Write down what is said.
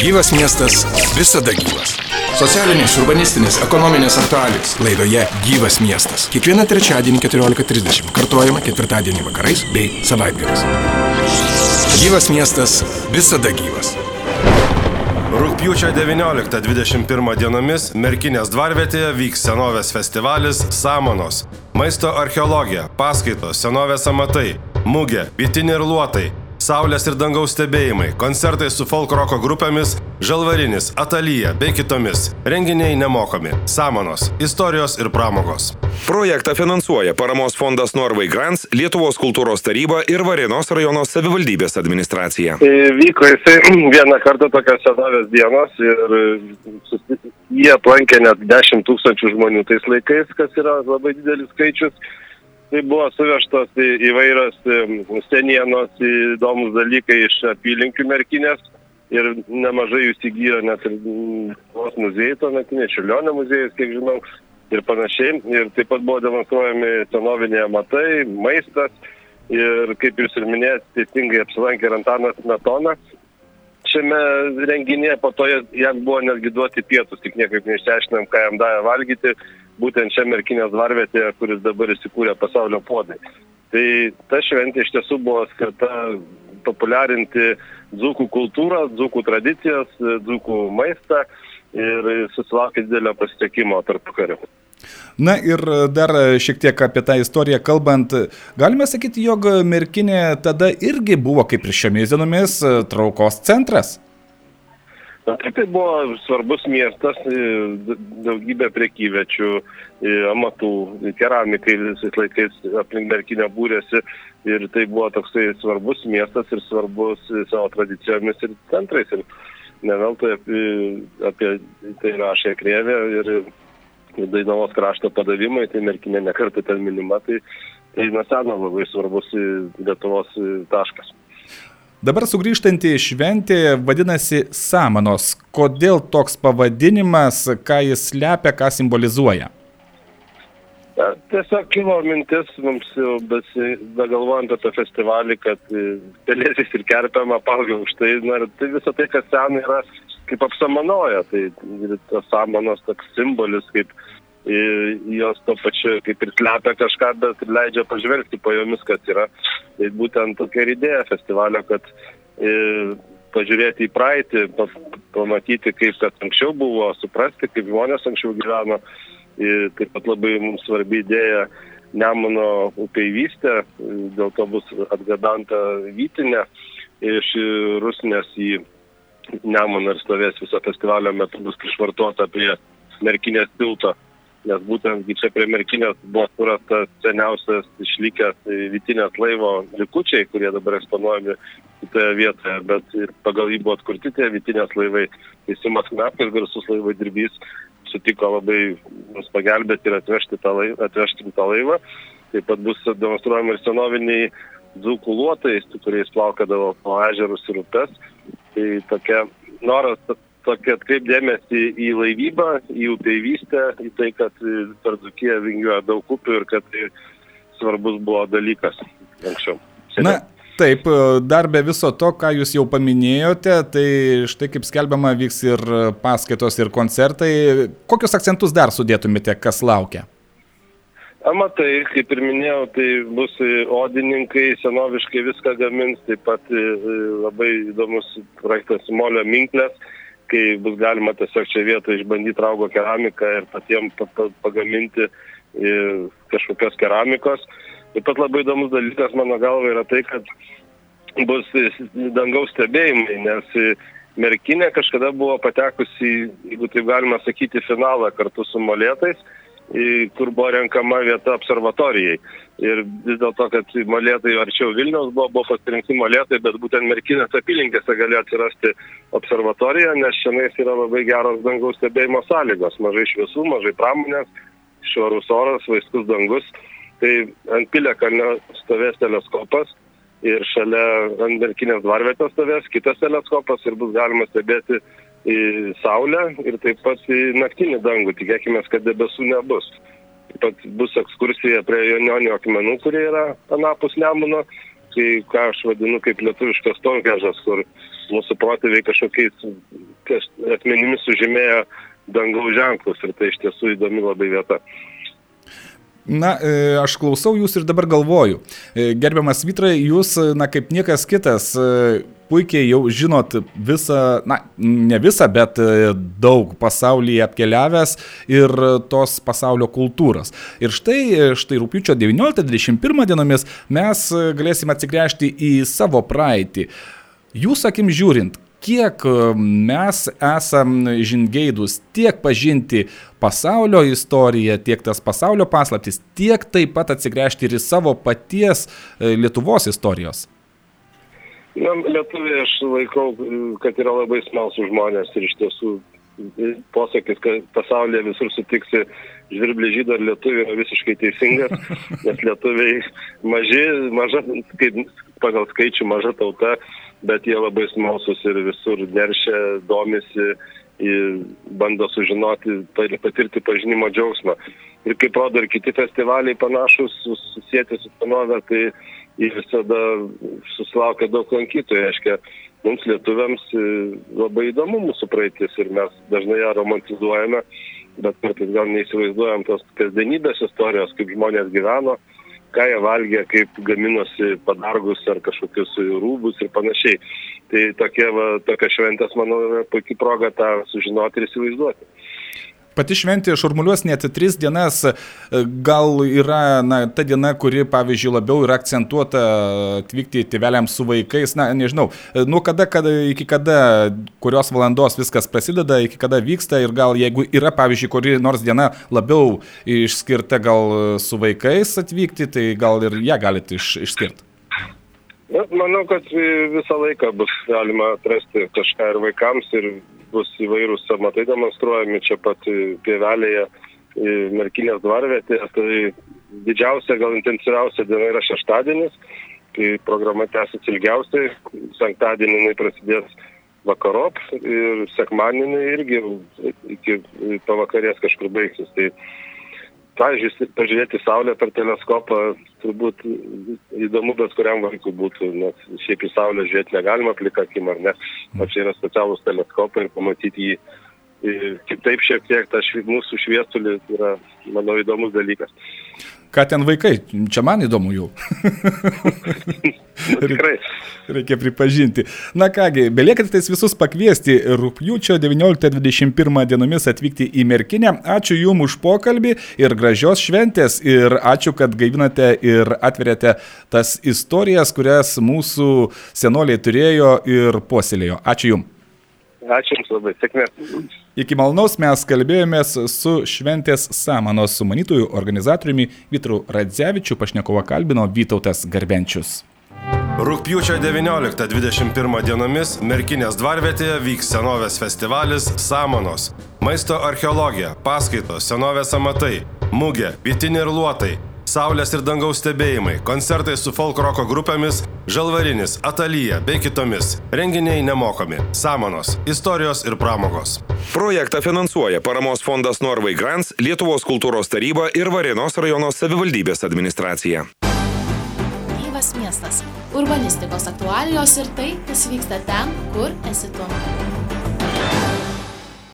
Gyvas miestas visada gyvas. Socialinės, urbanistinės, ekonominės aktualijos laidoje Gyvas miestas. Kiekvieną trečiadienį 14.30. Kartuojama ketvirtadienį vakarais bei savaitgaliais. Gyvas miestas visada gyvas. Rūpiučio 19-21 dienomis Merkinės dvarvietėje vyks senovės festivalis Samonos. Maisto archeologija, paskaitos, senovės amatai, mugė, pitini ir luotai, Saulės ir dangaus stebėjimai, koncertai su folk roko grupėmis, Žalvarinis, Atalyja bei kitomis. Renginiai nemokami. Samonos, istorijos ir pramogos. Projektą finansuoja paramos fondas Norway Grants, Lietuvos kultūros taryba ir Varinos rajono savivaldybės administracija. Tai vyko jisai vieną kartą tokios senovės dienos ir jie aplankė net 10 tūkstančių žmonių tais laikais, kas yra labai didelis skaičius. Tai buvo suvežtos įvairios senienos, įdomus dalykai iš apylinkių merkinės ir nemažai jų įsigijo net ir vos muziejai tuometinė, Čiurlionio muziejus, kiek žinau, ir panašiai. Ir taip pat buvo demonstruojami senoviniai amatai, maistas ir kaip jūs ir minėjote, teisingai apsilankė ir Antanas Metona. Šiame renginėje po to jam buvo netgi duoti pietus, tik niekaip neišsiaiškinam, ką jam davė valgyti būtent čia Merkinės dvarvietėje, kuris dabar įsikūrė pasaulio podai. Tai ta šventė iš tiesų buvo skirta populiarinti dzūkų kultūrą, dzūkų tradicijas, dzūkų maistą ir susilaukė didelio pasiekimo tarp karių. Na ir dar šiek tiek apie tą istoriją kalbant, galime sakyti, jog Merkinė tada irgi buvo kaip ir šiomis dienomis traukos centras. Na, tai tai buvo svarbus miestas, daugybė prekyvečių, amatų, keramikai visais laikais aplink merkinę būrėsi ir tai buvo toksai svarbus miestas ir svarbus savo tradicijomis ir centrais. Ir neveltui apie, apie tai rašė Krėvė ir Dainavos krašto padavimai, tai merkinė nekartą ten minima, tai, tai nuo seno labai svarbus Lietuvos taškas. Dabar sugrįžtanti šventė vadinasi Samanos. Kodėl toks pavadinimas, ką jis lepia, ką simbolizuoja? Ja, tiesiog kilo mintis mums jau begalvojant apie festivalį, kad pelėsis ir kerpiam apaugia už tai. Na, ir tai visą tai, kas sen yra, kaip apsamanoja. Tai tas samanos toks simbolis, kaip jos to pačiu kaip ir slepia kažką, bet leidžia pažvelgti po jomis, kas yra. Tai būtent tokia ir idėja festivalio, kad e, pažiūrėti į praeitį, pamatyti, kaip kas anksčiau buvo, suprasti, kaip žmonės anksčiau gyveno. Ir taip pat labai mums svarbi idėja Nemuno upeivystė, dėl to bus atgabenta vytinė iš Rusnės į Nemuną ir stovės viso festivalio metu bus prišvartuota prie Merkinės tilto nes būtent čia prie merkinės buvo surastas seniausias išlikęs rytinės laivo likučiai, kurie dabar eksponuojami kitoje vietoje, bet ir pagal jį buvo atkurti tie rytinės laivai. Tai Simas Knapkas, garsus laivo dirbys, sutiko labai mus pagelbėti ir atvežti tą laivą. Atvežti tą laivą. Taip pat bus demonstruojami ir senoviniai dzūkų luotai, kuriais plaukadavo po ežerus ir upes. Tai tokia noras tokį atkreipdėmėsi į laivybą, į upeivystę, į tai, kad per Dzukiją vingiuoja daug upių ir kad tai svarbus buvo dalykas anksčiau. Na, Taip, dar be viso to, ką jūs jau paminėjote, tai štai kaip skelbiama vyks ir paskaitos, ir koncertai. Kokius akcentus dar sudėtumėte, kas laukia? Amatai, kaip ir minėjau, tai bus odininkai, senoviškai viską gamins, taip pat labai įdomus projektas Molio Minklės kai bus galima tiesiog čia vietoje išbandyti raugo keramiką ir patiems pagaminti kažkokios keramikos. Taip pat labai įdomus dalykas mano galva yra tai, kad bus dangaus stebėjimai, nes merkinė kažkada buvo patekusi, jeigu taip galima sakyti, finalą kartu su molėtais kur buvo renkama vieta observatorijai. Ir vis dėlto, kad molėtai arčiau Vilniaus buvo, buvo pasirinkti molėtai, bet būtent merkinės apylinkėse galėjo atsirasti observatorija, nes šiandien yra labai geros dangaus stebėjimo sąlygos. Mažai šviesų, mažai pramonės, švarus oras, vaiskus dangus. Tai ant Pilekalnio stovės teleskopas ir šalia ant merkinės dvarvietės stovės kitas teleskopas ir bus galima stebėti Saulę ir taip pat į naktinį dangų. Tikėkime, kad debesų nebus. Taip pat bus ekskursija prie Jonionio akmenų, kurie yra anapus Nemuno. kai, ką aš vadinu kaip lietuviškas tonkežas, kur mūsų protėviai kažkokiais kaž, atmenimis sužymėjo dangaus ženklus ir tai iš tiesų įdomi labai vieta. Na, e, aš klausau jūs ir dabar galvoju. E, gerbiamas Vitrai, jūs, na, kaip niekas kitas, e, puikiai jau žinot visą, na, ne visą, bet daug pasaulyje apkeliavęs ir tos pasaulio kultūros. Ir štai, štai rūpiučio 19-21 dienomis mes galėsim atsigręžti į savo praeitį. Jūs akim žiūrint, kiek mes esam žingeidus tiek pažinti pasaulio istoriją, tiek tas pasaulio paslaptis, tiek taip pat atsigręžti ir į savo paties e, Lietuvos istorijos. Na, lietuviai aš laikau, kad yra labai smalsų žmonės ir iš tiesų posakis, kad pasaulyje visur sutiksi žvirblį žydą ar lietuvį yra visiškai teisingas, nes lietuviai maži, maža, kaip pagal skaičių maža tauta, bet jie labai smalsus ir visur neršia, domisi bando sužinoti, patirti pažinimo džiaugsmą. Ir kaip rodo ir kiti festivaliai panašus, susijęti su Panove, tai jie visada susilaukia daug lankytojų. Aiškia, mums lietuviams e, labai įdomu mūsų praeitis ir mes dažnai ją romantizuojame, bet kartais gal neįsivaizduojam tos kasdienybės istorijos, kaip žmonės gyveno, ką jie valgė, kaip gaminosi padargus ar kažkokius rūbus ir panašiai. Tai tokie, va, tokia šventės, manau, yra puikiai proga tą sužinoti ir įsivaizduoti. Pati šventė šurmuliuos net tris dienas, gal yra na, ta diena, kuri, pavyzdžiui, labiau yra akcentuota atvykti tėveliams su vaikais, na, nežinau, nuo kada, kada, iki kada, kurios valandos viskas prasideda, iki kada vyksta ir gal jeigu yra, pavyzdžiui, kuri nors diena labiau išskirta gal su vaikais atvykti, tai gal ir ją galite iš, išskirti. Na, manau, kad visą laiką bus galima atrasti kažką ir vaikams, ir bus įvairūs amatai demonstruojami čia pat pievelėje, Merkinės dvarvietėje. Tai didžiausia, gal intensyviausia diena yra šeštadienis, kai programa tęsis ilgiausiai, penktadienį jinai prasidės vakarop ir sekmadienį irgi iki pavakarės kažkur baigsis. Tai pavyzdžiui, pažiūrėti Saulę per teleskopą turbūt įdomu bet kuriam vaikui būtų, nes šiaip į Saulę žiūrėti negalima plika akim ar ne, o čia yra specialūs teleskopai ir pamatyti jį kitaip šiek tiek, tas mūsų šviestulį yra, manau, įdomus dalykas. Ką ten vaikai, čia man įdomu jau. Tikrai. Reikia pripažinti. Na kągi, belieka tais visus pakviesti rūpjūčio 19-21 dienomis atvykti į Merkinę. Ačiū Jums už pokalbį ir gražios šventės ir ačiū, kad gaivinate ir atverėte tas istorijas, kurias mūsų senoliai turėjo ir puoselėjo. Ačiū Jums. Ačiū Jums labai, sėkmės. Iki malnaus mes kalbėjomės su šventės samanos sumanytojų organizatoriumi Vitru Radzevičiu, pašnekovo kalbino Vytautas Garbenčius. Rūpiučio 19-21 dienomis Merkinės dvarvietėje vyks senovės festivalis Samanos. Maisto archeologija, paskaitos, senovės amatai, mugė, pietiniai ir luotai, saulės ir dangaus stebėjimai, koncertai su folk roko grupėmis, žalvarinis, atalyje bei kitomis. Renginiai nemokami. Samanos, istorijos ir pramogos. Projektą finansuoja paramos fondas Norvai Grants, Lietuvos kultūros taryba ir Varėnos rajono savivaldybės administracija. Gyvas miestas. Urbanistikos aktualijos ir tai, kas vyksta ten, kur esi tu.